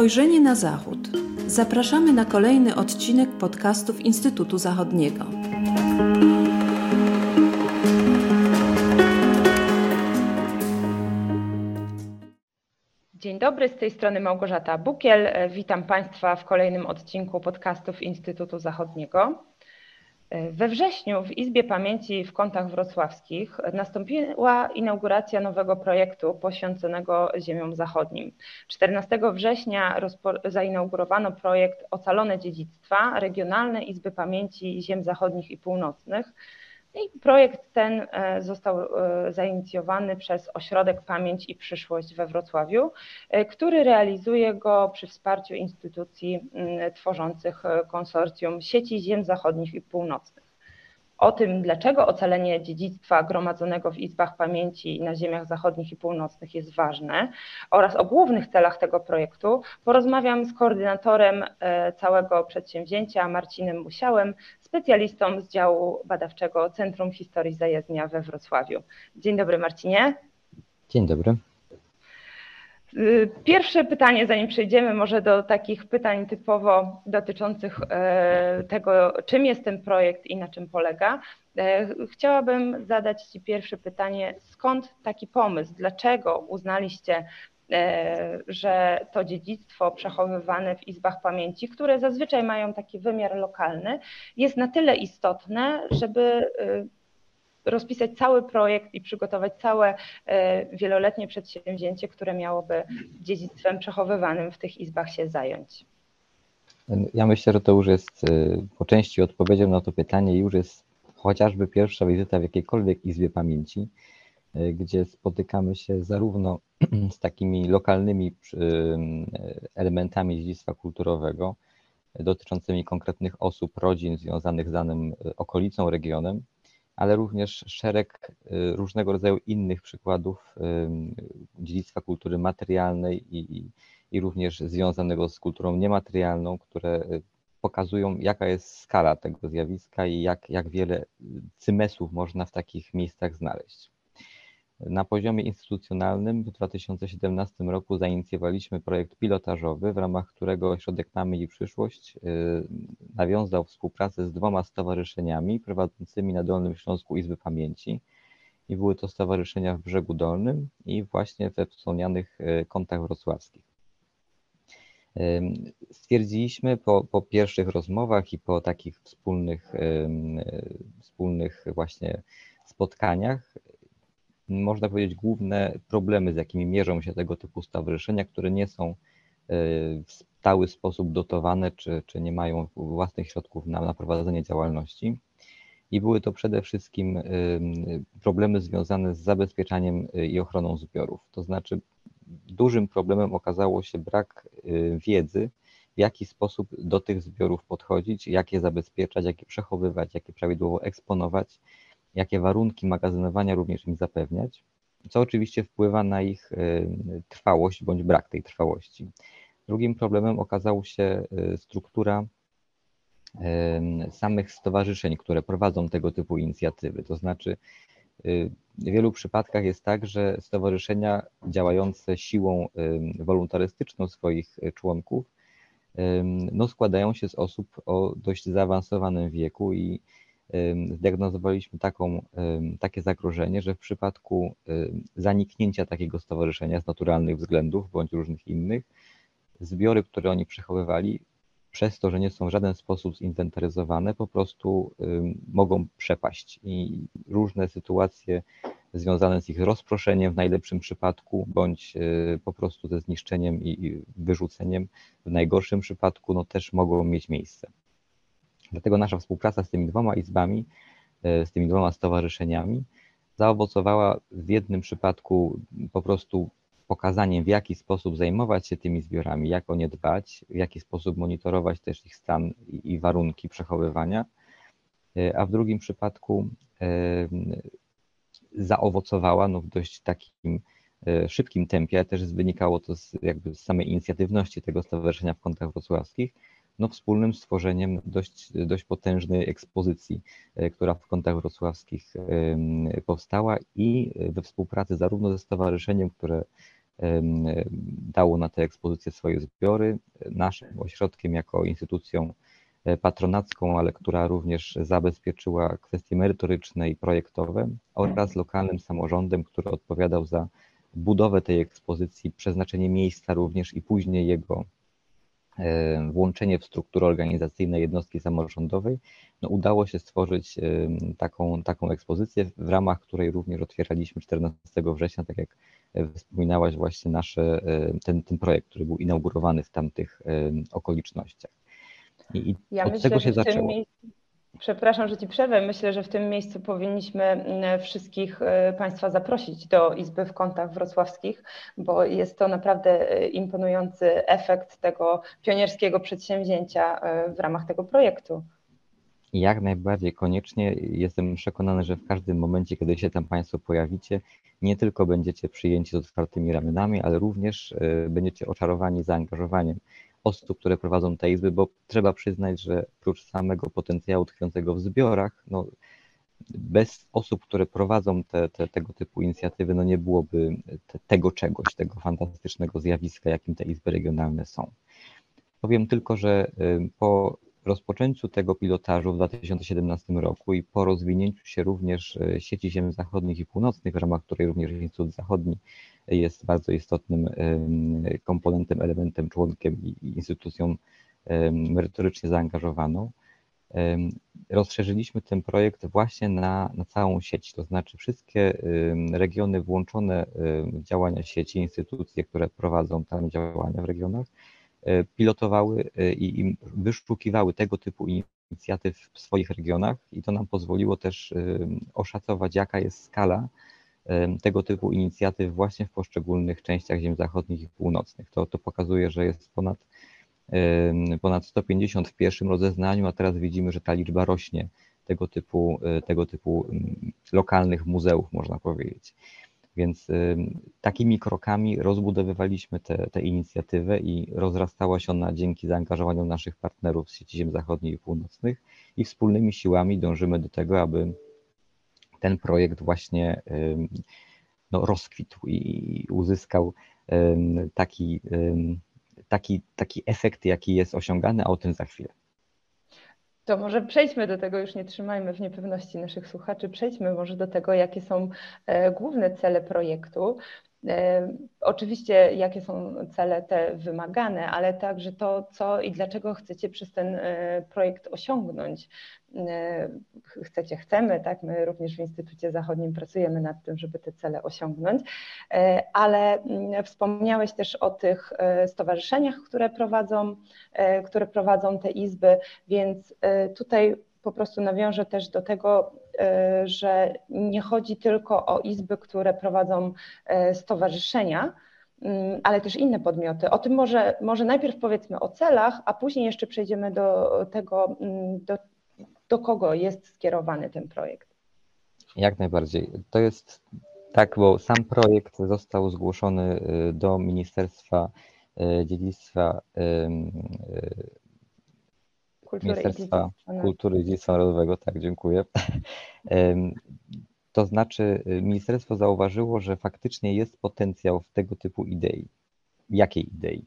Spojrzenie na Zachód. Zapraszamy na kolejny odcinek podcastów Instytutu Zachodniego. Dzień dobry, z tej strony Małgorzata Bukiel. Witam Państwa w kolejnym odcinku podcastów Instytutu Zachodniego. We wrześniu w Izbie Pamięci w Kątach Wrocławskich nastąpiła inauguracja nowego projektu poświęconego ziemiom zachodnim. 14 września zainaugurowano projekt Ocalone Dziedzictwa Regionalne Izby Pamięci Ziem Zachodnich i Północnych, i projekt ten e, został e, zainicjowany przez Ośrodek Pamięć i Przyszłość we Wrocławiu, e, który realizuje go przy wsparciu instytucji tworzących konsorcjum sieci ziem zachodnich i północnych. O tym, dlaczego ocalenie dziedzictwa gromadzonego w Izbach Pamięci na ziemiach zachodnich i północnych jest ważne oraz o głównych celach tego projektu porozmawiam z koordynatorem całego przedsięwzięcia Marcinem Musiałem, specjalistą z działu badawczego Centrum Historii Zajezdnia we Wrocławiu. Dzień dobry Marcinie. Dzień dobry. Y, pierwsze pytanie, zanim przejdziemy może do takich pytań typowo dotyczących e, tego, czym jest ten projekt i na czym polega, e, chciałabym zadać Ci pierwsze pytanie, skąd taki pomysł? Dlaczego uznaliście, że to dziedzictwo przechowywane w izbach pamięci, które zazwyczaj mają taki wymiar lokalny, jest na tyle istotne, żeby rozpisać cały projekt i przygotować całe e, wieloletnie przedsięwzięcie, które miałoby dziedzictwem przechowywanym w tych izbach się zająć. Ja myślę, że to już jest e, po części odpowiedzią na to pytanie, już jest chociażby pierwsza wizyta w jakiejkolwiek izbie pamięci, e, gdzie spotykamy się zarówno z takimi lokalnymi elementami dziedzictwa kulturowego, dotyczącymi konkretnych osób, rodzin związanych z danym okolicą, regionem, ale również szereg y, różnego rodzaju innych przykładów dziedzictwa kultury materialnej i, i również związanego z kulturą niematerialną, które y, pokazują, jaka jest skala tego zjawiska i jak, jak wiele cymesów można w takich miejscach znaleźć. Na poziomie instytucjonalnym w 2017 roku zainicjowaliśmy projekt pilotażowy, w ramach którego Ośrodek Mamy i Przyszłość y, nawiązał współpracę z dwoma stowarzyszeniami prowadzącymi na Dolnym Śląsku Izby Pamięci. I były to stowarzyszenia w Brzegu Dolnym i właśnie we wspomnianych y, kątach wrocławskich. Stwierdziliśmy po, po pierwszych rozmowach i po takich wspólnych, wspólnych właśnie spotkaniach, można powiedzieć, główne problemy, z jakimi mierzą się tego typu stowarzyszenia, które nie są e, w stały sposób dotowane, czy, czy nie mają własnych środków na, na prowadzenie działalności. I były to przede wszystkim e, problemy związane z zabezpieczaniem e, i ochroną zbiorów. To znaczy, dużym problemem okazało się brak wiedzy, w jaki sposób do tych zbiorów podchodzić, jak je zabezpieczać, jak je przechowywać, jak je prawidłowo eksponować jakie warunki magazynowania również im zapewniać, co oczywiście wpływa na ich e, trwałość bądź brak tej trwałości. Drugim problemem okazała się e, struktura e, samych stowarzyszeń, które prowadzą tego typu inicjatywy. To znaczy, w wielu przypadkach jest tak, że stowarzyszenia działające siłą wolontarystyczną swoich członków no, składają się z osób o dość zaawansowanym wieku i zdiagnozowaliśmy taką, takie zagrożenie, że w przypadku zaniknięcia takiego stowarzyszenia z naturalnych względów bądź różnych innych, zbiory, które oni przechowywali, przez to, że nie są w żaden sposób zinwentaryzowane, po prostu mogą przepaść i różne sytuacje związane z ich rozproszeniem w najlepszym przypadku, bądź e, po prostu ze zniszczeniem i wyrzuceniem w najgorszym przypadku, no też mogą mieć miejsce. Dlatego nasza współpraca z tymi dwoma izbami, e, z tymi dwoma stowarzyszeniami zaowocowała w jednym przypadku po prostu pokazaniem, w jaki sposób zajmować się tymi zbiorami, jak o nie dbać, w jaki sposób monitorować też ich stan i warunki przechowywania, e, a w drugim przypadku e, zaowocowała no, w dość takim szybkim tempie, ale też wynikało to z, jakby z samej inicjatywności tego stowarzyszenia w kątach wrocławskich, no, wspólnym stworzeniem dość, dość potężnej ekspozycji, e, która w kątach wrocławskich powstała i we współpracy zarówno ze stowarzyszeniem, które dało na tę ekspozycję swoje zbiory. Naszym ośrodkiem jako instytucją patronacką, ale która również zabezpieczyła kwestie merytoryczne i projektowe oraz lokalnym samorządem, który odpowiadał za budowę tej ekspozycji, przeznaczenie miejsca również i później jego e, włączenie w strukturę organizacyjną jednostki samorządowej, no udało się stworzyć e, taką, taką ekspozycję, w ramach której również otwieraliśmy 14 września, tak jak wspominałaś właśnie nasze, e, ten, ten projekt, który był inaugurowany w tamtych okolicznościach. I, ja od myślę, tego się zaczęło. Miejscu, Przepraszam, że Ci przerwę. Myślę, że w tym miejscu powinniśmy mm, wszystkich e, Państwa zaprosić do Izby w Kątach Wrocławskich, bo jest to naprawdę e, imponujący efekt tego pionierskiego przedsięwzięcia e, w ramach tego projektu. Jak najbardziej koniecznie. Jestem przekonany, że w każdym momencie, kiedy się tam Państwo pojawicie, nie tylko będziecie przyjęci z otwartymi ramionami, ale również będziecie oczarowani zaangażowaniem osób, które prowadzą te izby, bo trzeba przyznać, że prócz samego potencjału tkwiącego w zbiorach, no, bez osób, które prowadzą te, te, tego typu inicjatywy, no nie byłoby te, tego czegoś, tego fantastycznego zjawiska, jakim te izby regionalne są. Powiem tylko, że po rozpoczęciu tego pilotażu w 2017 roku i po rozwinięciu się również y, sieci ziem zachodnich i północnych, w ramach której również Instytut Zachodni jest bardzo istotnym komponentem, elementem, członkiem i instytucją merytorycznie zaangażowaną. Rozszerzyliśmy ten projekt właśnie na, na całą sieć, to znaczy wszystkie regiony włączone w działania sieci, instytucje, które prowadzą tam działania w regionach, e, pilotowały e, i wyszukiwały tego typu inicjatyw w swoich regionach i to nam pozwoliło też oszacować, jaka jest skala tego typu inicjatyw właśnie w poszczególnych częściach ziem zachodnich i północnych. To, to pokazuje, że jest ponad, ponad 150 w pierwszym rozeznaniu, a teraz widzimy, że ta liczba rośnie tego typu, e, tego typu lokalnych muzeów, można powiedzieć. Więc takimi krokami rozbudowywaliśmy tę inicjatywę i rozrastała się ona dzięki zaangażowaniu naszych partnerów z sieci ziem zachodnich i północnych i wspólnymi siłami dążymy do tego, aby ten projekt właśnie no, rozkwitł i uzyskał taki, taki, taki efekt, jaki jest osiągany, a o tym za chwilę. To może przejdźmy do tego, już nie trzymajmy w niepewności naszych słuchaczy, przejdźmy może do tego, jakie są e, główne cele projektu. E, oczywiście, jakie są cele te wymagane, ale także to, co i dlaczego chcecie przez ten e, projekt osiągnąć. E, chcecie, chcemy, tak? My również w Instytucie Zachodnim pracujemy nad tym, żeby te cele osiągnąć, ale mm, wspomniałeś też o tych stowarzyszeniach, które prowadzą, które prowadzą te izby, więc tutaj po prostu nawiążę też do tego, e, że nie chodzi tylko o izby, które prowadzą e, stowarzyszenia, mm, ale też inne podmioty. O tym może, może najpierw powiedzmy o celach, a później jeszcze przejdziemy do tego, mm, do, do kogo jest skierowany ten projekt. Jak najbardziej. To jest tak, bo sam projekt został zgłoszony y, do Ministerstwa y, Dziedzictwa Kultury Ministerstwa i Kultury i Dziedzictwa Narodowego, tak, dziękuję. To znaczy, y, ministerstwo zauważyło, że faktycznie jest potencjał w tego typu idei. Jakiej idei?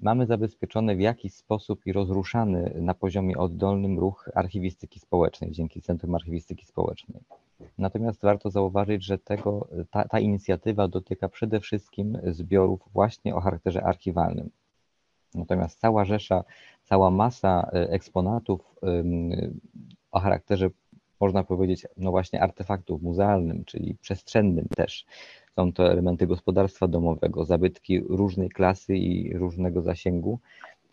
Mamy zabezpieczony w jakiś sposób i rozruszany na poziomie oddolnym ruch archiwistyki społecznej dzięki Centrum Archiwistyki Społecznej. Natomiast warto zauważyć, że tego, ta, ta inicjatywa dotyka przede wszystkim zbiorów właśnie o charakterze archiwalnym. Natomiast cała rzesza, cała masa e, eksponatów o charakterze, można powiedzieć, no właśnie artefaktów muzealnym, czyli przestrzennym też. Są to elementy gospodarstwa domowego, zabytki różnej klasy i różnego zasięgu,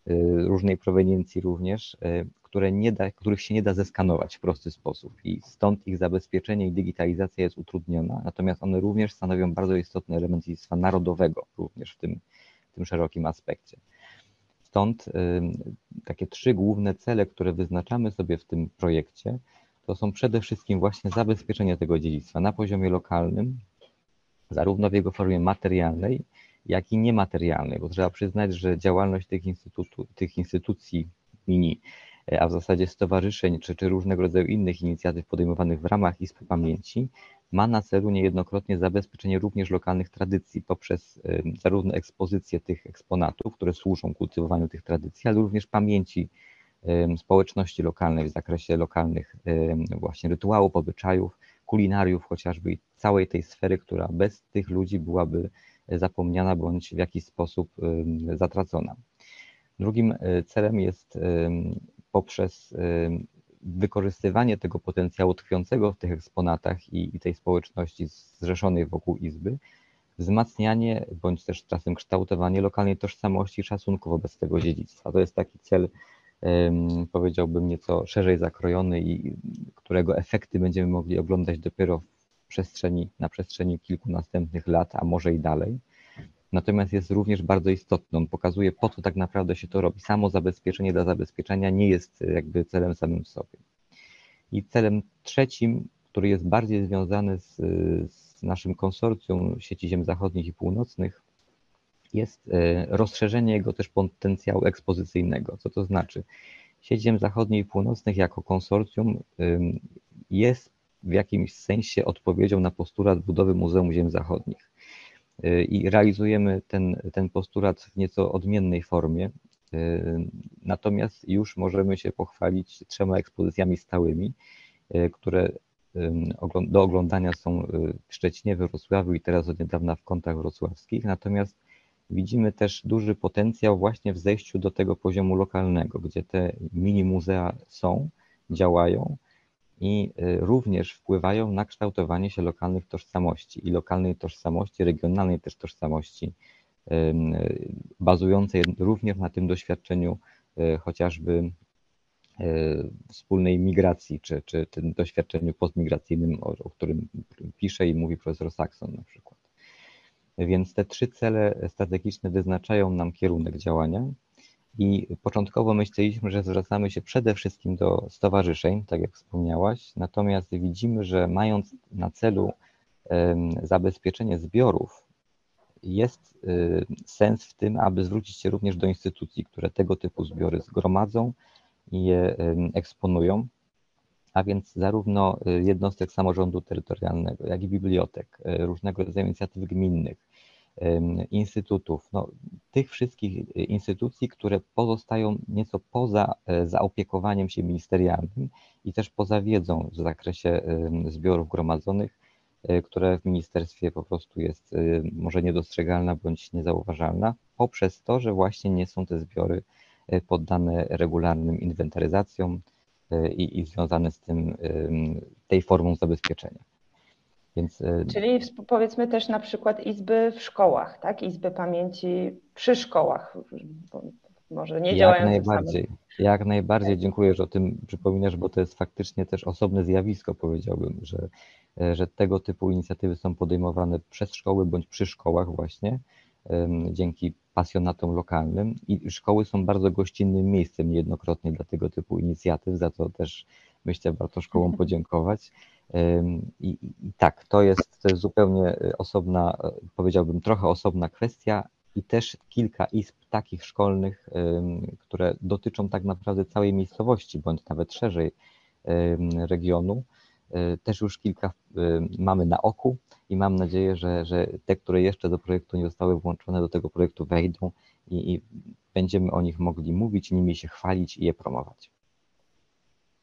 e, różnej proweniencji również, e, które nie da, których się nie da zeskanować w prosty sposób i stąd ich zabezpieczenie i digitalizacja jest utrudniona, natomiast one również stanowią bardzo istotny element dziedzictwa narodowego również w tym, w tym szerokim aspekcie. Stąd takie trzy główne cele, które wyznaczamy sobie w tym projekcie, to są przede wszystkim właśnie zabezpieczenie tego dziedzictwa na poziomie lokalnym, zarówno w jego formie materialnej, jak i niematerialnej, bo trzeba przyznać, że działalność tych, instytutu, tych instytucji mini, e, a w zasadzie stowarzyszeń czy, czy różnego rodzaju innych inicjatyw podejmowanych w ramach Izby Pamięci ma na celu niejednokrotnie zabezpieczenie również lokalnych tradycji poprzez zarówno ekspozycję tych eksponatów, które służą kultywowaniu tych tradycji, ale również pamięci społeczności lokalnej w zakresie lokalnych właśnie rytuałów, obyczajów, kulinariów chociażby i całej tej sfery, która bez tych ludzi byłaby zapomniana bądź w jakiś sposób zatracona. Drugim e, celem jest poprzez wykorzystywanie tego potencjału tkwiącego w tych eksponatach i, i tej społeczności zrzeszonej wokół Izby, wzmacnianie bądź też czasem kształtowanie lokalnej tożsamości i szacunku wobec tego dziedzictwa. To jest taki cel, powiedziałbym, nieco szerzej zakrojony i którego efekty będziemy mogli oglądać dopiero w przestrzeni, na przestrzeni kilku następnych lat, a może i dalej natomiast jest również bardzo istotny. On pokazuje, po co tak naprawdę się to robi. Samo zabezpieczenie dla zabezpieczenia nie jest jakby celem samym w sobie. I celem trzecim, który jest bardziej związany z, z naszym konsorcjum sieci ziem zachodnich i północnych, jest e, rozszerzenie jego też potencjału ekspozycyjnego. Co to znaczy? Sieć ziem zachodnich i północnych jako konsorcjum jest w jakimś sensie odpowiedzią na postulat budowy Muzeum Ziem Zachodnich. Y, i realizujemy ten, ten postulat w nieco odmiennej formie. Y, natomiast już możemy się pochwalić trzema ekspozycjami stałymi, y, które do oglądania są w Szczecinie, Wrocławiu i teraz od niedawna w kątach wrocławskich. Natomiast widzimy też duży potencjał właśnie w zejściu do tego poziomu lokalnego, gdzie te mini muzea są, działają i y, również wpływają na kształtowanie się lokalnych tożsamości i lokalnej tożsamości, regionalnej też tożsamości, bazującej również na tym doświadczeniu y, chociażby y, wspólnej migracji, czy, czy tym doświadczeniu postmigracyjnym, o, o którym pisze i mówi profesor Saxon na przykład. Więc te trzy cele strategiczne wyznaczają nam kierunek działania. I początkowo myśleliśmy, że zwracamy się przede wszystkim do stowarzyszeń, tak jak wspomniałaś, natomiast widzimy, że mając na celu zabezpieczenie zbiorów, jest y, sens w tym, aby zwrócić się również do instytucji, które tego typu zbiory zgromadzą i je eksponują, a więc zarówno y, jednostek samorządu terytorialnego, jak i bibliotek, y, różnego rodzaju inicjatyw gminnych, instytutów, no, tych wszystkich instytucji, które pozostają nieco poza e, zaopiekowaniem się ministerialnym i też poza wiedzą w zakresie zbiorów gromadzonych, e, które w ministerstwie po prostu jest e, może niedostrzegalna bądź niezauważalna, poprzez to, że właśnie nie są te zbiory poddane regularnym inwentaryzacjom i, i związane z tym tej formą zabezpieczenia. Więc... E, Czyli powiedzmy też na przykład izby w szkołach, tak? Izby pamięci przy szkołach. Może nie jak działają najbardziej. Jak najbardziej dziękuję, że o tym przypominasz, bo to jest faktycznie też osobne zjawisko, powiedziałbym, że, e, że tego typu inicjatywy są podejmowane przez szkoły bądź przy szkołach właśnie, dzięki pasjonatom lokalnym i szkoły są bardzo gościnnym miejscem niejednokrotnie dla tego typu inicjatyw, za to też myślę warto szkołom podziękować. I, I, tak, to jest, to jest zupełnie e, osobna, e, powiedziałbym trochę osobna kwestia i też kilka izb takich szkolnych, które dotyczą tak naprawdę całej miejscowości, bądź nawet szerzej regionu. E, też już kilka mamy na oku i mam nadzieję, że, że te, które jeszcze do projektu nie zostały włączone, do tego projektu wejdą i, i będziemy o nich mogli mówić, nimi się chwalić i je promować.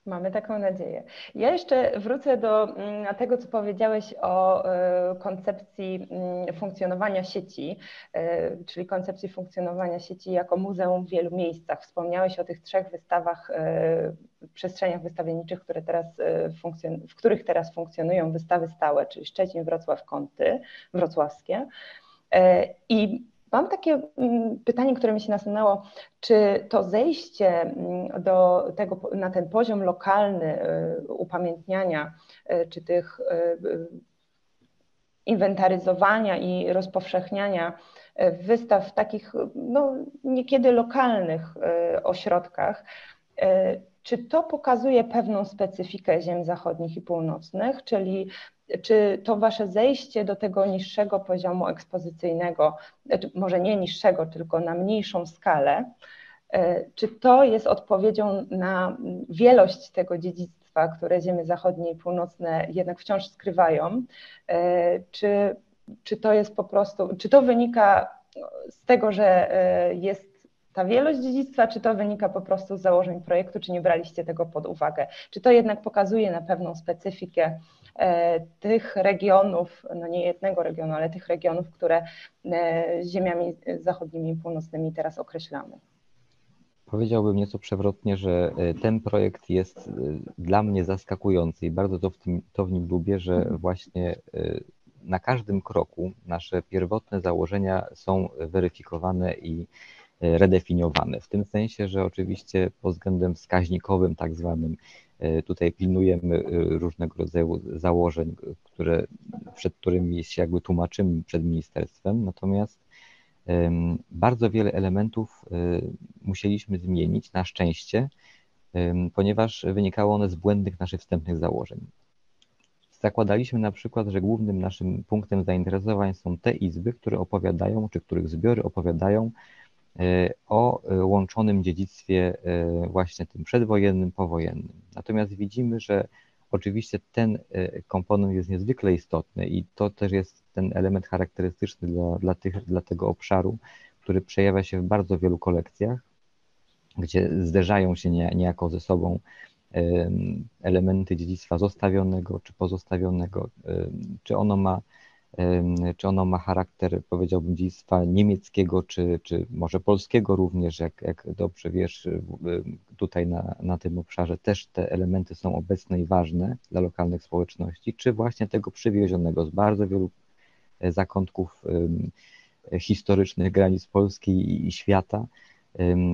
Mamy taką nadzieję. Ja jeszcze wrócę do mm, tego, co powiedziałeś o e, koncepcji mm, funkcjonowania sieci, e, czyli koncepcji funkcjonowania sieci jako muzeum w wielu miejscach. Wspomniałeś o tych trzech wystawach, e, przestrzeniach wystawienniczych, które teraz w których teraz funkcjonują wystawy stałe, czyli Szczecin, Wrocław, Kąty wrocławskie. I Mam takie mm, pytanie, które mi się nasunęło, czy to zejście mm, do tego, na ten poziom lokalny y, upamiętniania, y, czy tych y, inwentaryzowania i rozpowszechniania wystaw w takich no, niekiedy lokalnych ośrodkach, czy to pokazuje pewną specyfikę ziem zachodnich i północnych, czyli czy to wasze zejście do tego niższego poziomu ekspozycyjnego, znaczy może nie niższego, tylko na mniejszą skalę, e, czy to jest odpowiedzią na wielość tego dziedzictwa? które ziemie zachodnie i północne jednak wciąż skrywają. Czy, czy to jest po prostu, czy to wynika z tego, że jest ta wielość dziedzictwa, czy to wynika po prostu z założeń projektu, czy nie braliście tego pod uwagę? Czy to jednak pokazuje na pewną specyfikę e, tych regionów, no nie jednego regionu, ale tych regionów, które e, ziemiami zachodnimi i północnymi teraz określamy? Powiedziałbym nieco przewrotnie, że e, ten projekt jest dla mnie zaskakujący i bardzo to w, tym, to w nim lubię, że mhm. właśnie na każdym kroku nasze pierwotne założenia są weryfikowane i redefiniowane. W tym sensie, że oczywiście pod względem wskaźnikowym, tak zwanym, e, tutaj pilnujemy e, różnego rodzaju założeń, które, przed którymi się jakby tłumaczymy przed ministerstwem, natomiast bardzo wiele elementów e, musieliśmy zmienić na szczęście, ponieważ wynikało one z błędnych naszych wstępnych założeń. Zakładaliśmy na przykład, że głównym naszym punktem zainteresowań są te izby, które opowiadają, czy których zbiory opowiadają E, o e, łączonym dziedzictwie e, właśnie tym przedwojennym, powojennym. Natomiast widzimy, że oczywiście ten komponent jest niezwykle istotny i to też jest ten element charakterystyczny dla, dla, tych, dla tego obszaru, który przejawia się w bardzo wielu kolekcjach, gdzie zderzają się niejako ze sobą elementy dziedzictwa zostawionego czy pozostawionego, czy ono ma czy ono ma charakter, powiedziałbym, dziedzictwa niemieckiego, czy, czy może polskiego również, jak, jak dobrze wiesz, tutaj na, na tym obszarze też te elementy są obecne i ważne dla lokalnych społeczności, czy właśnie tego przywiezionego z bardzo wielu e, zakątków historycznych granic Polski i świata.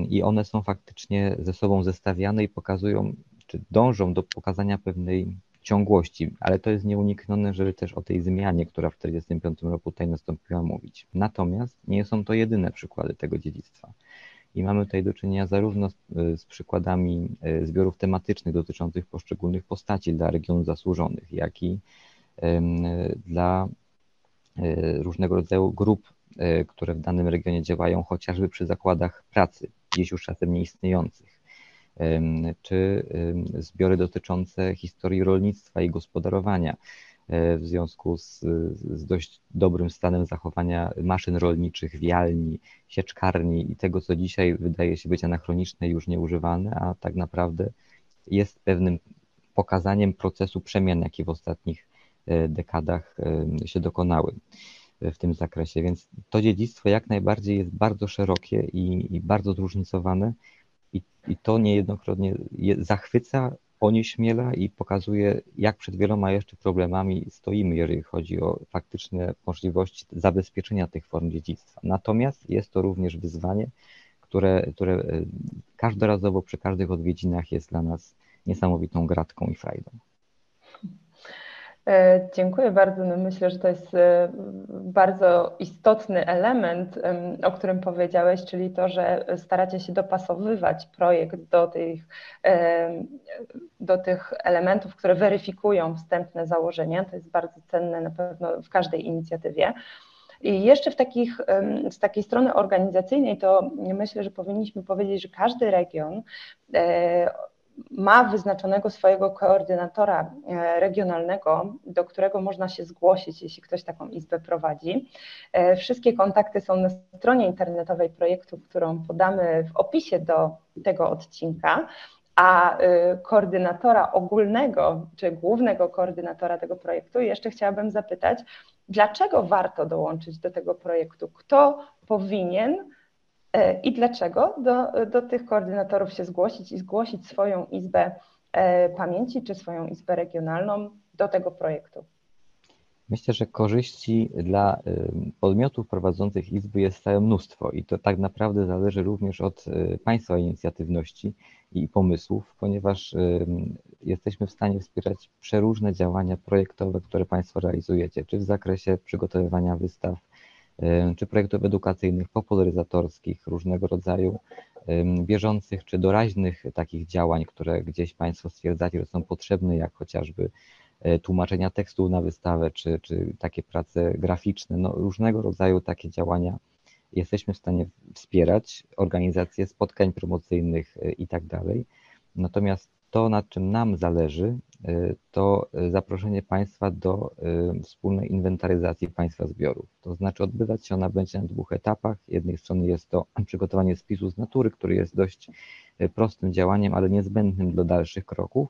I one są faktycznie ze sobą zestawiane i pokazują, czy dążą do pokazania pewnej ciągłości, ale to jest nieuniknione, żeby też o tej zmianie, która w 1945 roku tutaj nastąpiła, mówić. Natomiast nie są to jedyne przykłady tego dziedzictwa. I mamy tutaj do czynienia zarówno z, z przykładami e, zbiorów tematycznych dotyczących poszczególnych postaci dla regionów zasłużonych, jak i dla e, różnego rodzaju grup, e, które w danym regionie działają, chociażby przy zakładach pracy, gdzieś już czasem nieistniejących czy zbiory dotyczące historii rolnictwa i gospodarowania e, w związku z, z, dość dobrym stanem zachowania maszyn rolniczych, wialni, sieczkarni i tego, co dzisiaj wydaje się być anachroniczne i już nieużywane, a tak naprawdę jest pewnym pokazaniem procesu przemian, jakie w ostatnich e, dekadach się dokonały w tym zakresie. Więc to dziedzictwo jak najbardziej jest bardzo szerokie i, i bardzo zróżnicowane i, to niejednokrotnie je, zachwyca, onieśmiela i pokazuje, jak przed wieloma jeszcze problemami stoimy, jeżeli chodzi o faktyczne możliwości zabezpieczenia tych form dziedzictwa. Natomiast jest to również wyzwanie, które, które e, każdorazowo przy każdych odwiedzinach jest dla nas niesamowitą gratką i frajdą. E, dziękuję bardzo. No myślę, że to jest e, bardzo istotny element, o którym powiedziałeś, czyli to, że staracie się dopasowywać projekt do tych, do tych elementów, które weryfikują wstępne założenia. To jest bardzo cenne na pewno w każdej inicjatywie. I jeszcze w takich, z takiej strony organizacyjnej, to myślę, że powinniśmy powiedzieć, że każdy region e, ma wyznaczonego swojego koordynatora e, regionalnego, do którego można się zgłosić, jeśli ktoś taką izbę prowadzi. E, wszystkie kontakty są na stronie internetowej projektu, którą podamy w opisie do tego odcinka. A e, koordynatora ogólnego, czy głównego koordynatora tego projektu, jeszcze chciałabym zapytać, dlaczego warto dołączyć do tego projektu? Kto powinien i dlaczego do, do tych koordynatorów się zgłosić i zgłosić swoją izbę e, pamięci czy swoją izbę regionalną do tego projektu. Myślę, że korzyści dla y, podmiotów prowadzących izby jest całe mnóstwo i to tak naprawdę zależy również od y, Państwa inicjatywności i pomysłów, ponieważ y, jesteśmy w stanie wspierać przeróżne działania projektowe, które Państwo realizujecie, czy w zakresie przygotowywania wystaw, czy projektów edukacyjnych, popularyzatorskich, różnego rodzaju bieżących czy doraźnych takich działań, które gdzieś Państwo stwierdzacie, że są potrzebne, jak chociażby e, tłumaczenia tekstu na wystawę, czy, czy takie prace graficzne, no, różnego rodzaju takie działania jesteśmy w stanie wspierać, organizację spotkań promocyjnych e, i tak dalej. Natomiast to, nad czym nam zależy, to zaproszenie Państwa do wspólnej inwentaryzacji Państwa zbiorów. To znaczy odbywać się ona będzie na dwóch etapach. Z jednej strony jest to przygotowanie spisu z natury, który jest dość prostym działaniem, ale niezbędnym do dalszych kroków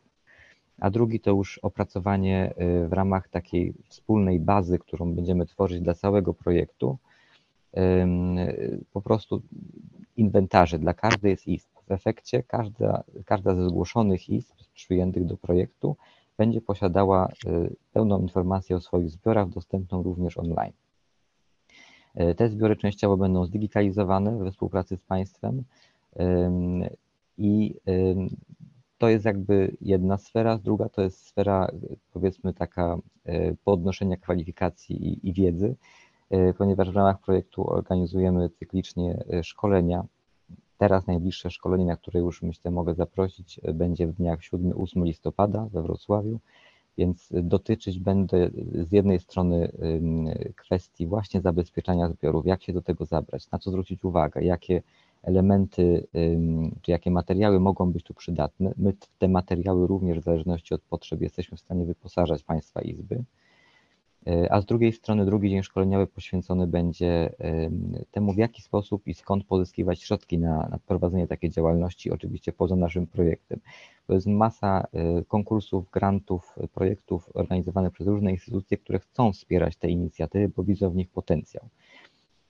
a drugi to już opracowanie w ramach takiej wspólnej bazy, którą będziemy tworzyć dla całego projektu, po prostu inwentarzy dla każdej z izb. W efekcie każda, każda ze zgłoszonych izb przyjętych do projektu będzie posiadała y, pełną informację o swoich zbiorach, dostępną również online. Y, te zbiory częściowo będą zdigitalizowane we współpracy z państwem i to jest jakby jedna sfera, druga to jest sfera powiedzmy taka e, podnoszenia kwalifikacji i, i wiedzy, ponieważ w ramach projektu organizujemy cyklicznie szkolenia. Teraz najbliższe szkolenie, na które już myślę mogę zaprosić, będzie w dniach 7-8 listopada we Wrocławiu, więc dotyczyć będę z jednej strony kwestii właśnie zabezpieczania zbiorów, jak się do tego zabrać, na co zwrócić uwagę, jakie elementy, czy jakie materiały mogą być tu przydatne. My te materiały również w zależności od potrzeb jesteśmy w stanie wyposażać Państwa Izby. E, a z drugiej strony drugi dzień szkoleniowy poświęcony będzie temu, w jaki sposób i skąd pozyskiwać środki na, na prowadzenie takiej działalności, oczywiście poza naszym projektem. To jest masa e, konkursów, grantów, projektów organizowanych przez różne instytucje, które chcą wspierać te inicjatywy, bo widzą w nich potencjał.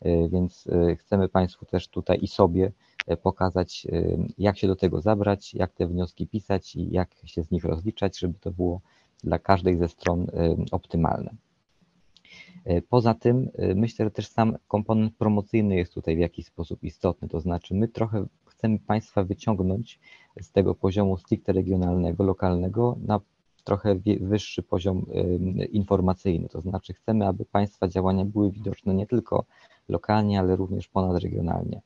E, więc chcemy Państwu też tutaj i sobie pokazać, jak się do tego zabrać, jak te wnioski pisać i jak się z nich rozliczać, żeby to było dla każdej ze stron optymalne. Poza tym myślę, że też sam komponent promocyjny jest tutaj w jakiś sposób istotny, to znaczy my trochę chcemy Państwa wyciągnąć z tego poziomu stricte regionalnego, lokalnego na trochę wyższy poziom informacyjny, to znaczy chcemy, aby Państwa działania były widoczne nie tylko lokalnie, ale również ponadregionalnie,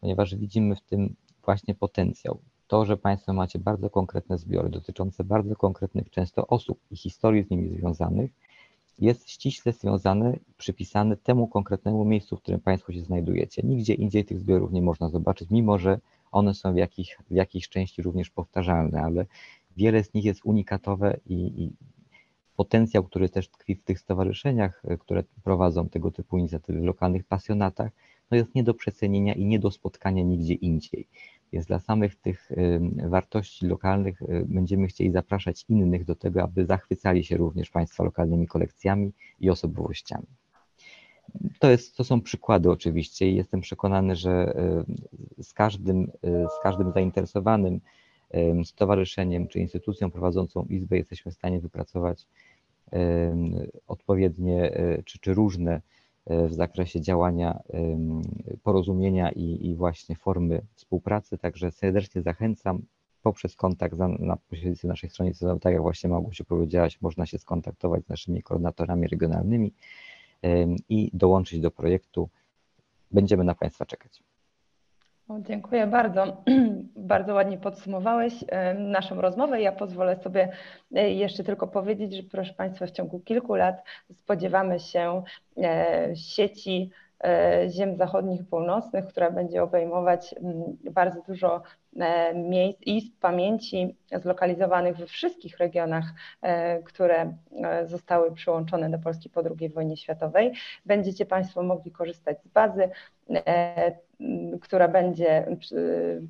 ponieważ widzimy w tym właśnie potencjał. To, że Państwo macie bardzo konkretne zbiory dotyczące bardzo konkretnych często osób i historii z nimi związanych, jest ściśle związane, przypisane temu konkretnemu miejscu, w którym Państwo się znajdujecie. Nigdzie indziej tych zbiorów nie można zobaczyć, mimo że one są w, jakich, w jakiejś części również powtarzalne, ale wiele z nich jest unikatowe i, i potencjał, który też tkwi w tych stowarzyszeniach, e, które prowadzą tego typu inicjatywy w lokalnych pasjonatach, no jest nie do przecenienia i nie do spotkania nigdzie indziej. Więc dla samych tych wartości lokalnych e, będziemy chcieli zapraszać innych do tego, aby zachwycali się również Państwa lokalnymi kolekcjami i osobowościami. To, jest, to są przykłady oczywiście i jestem przekonany, że e, z każdym, z każdym zainteresowanym stowarzyszeniem czy instytucją prowadzącą izbę jesteśmy w stanie wypracować odpowiednie czy, czy różne w zakresie działania porozumienia i, i właśnie formy współpracy. Także serdecznie zachęcam poprzez kontakt na, na pośrednictwie naszej strony, tak jak właśnie Małgosiu powiedziałaś, można się skontaktować z naszymi koordynatorami regionalnymi i dołączyć do projektu. Będziemy na Państwa czekać. Dziękuję bardzo. bardzo ładnie podsumowałeś naszą rozmowę. Ja pozwolę sobie e, jeszcze tylko powiedzieć, że proszę Państwa, w ciągu kilku lat spodziewamy się e, sieci ziem zachodnich i północnych, która będzie obejmować mm, bardzo dużo miejsc i pamięci zlokalizowanych we wszystkich regionach, które zostały przyłączone do Polski po II wojnie światowej. Będziecie Państwo mogli korzystać z bazy która będzie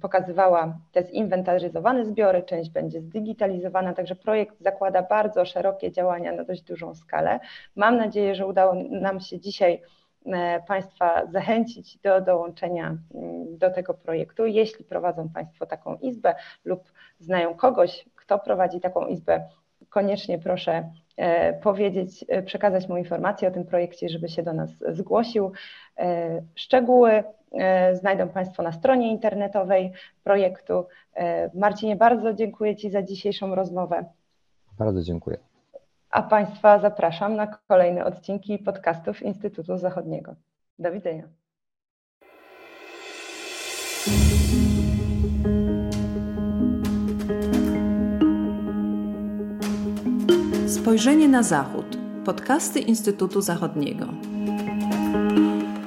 pokazywała te zinwentaryzowane zbiory, część będzie zdigitalizowana, także projekt zakłada bardzo szerokie działania na dość dużą skalę. Mam nadzieję, że udało nam się dzisiaj e, Państwa zachęcić do dołączenia mm, do tego projektu. Jeśli prowadzą Państwo taką izbę lub znają kogoś, kto prowadzi taką izbę, koniecznie proszę e, powiedzieć, e, przekazać mu informację o tym projekcie, żeby się do nas zgłosił. Szczegóły E, znajdą Państwo na stronie internetowej projektu. E, Marcinie, bardzo dziękuję Ci za dzisiejszą rozmowę. Bardzo dziękuję. A Państwa zapraszam na kolejne odcinki podcastów Instytutu Zachodniego. Do widzenia. Spojrzenie na Zachód. Podcasty Instytutu Zachodniego.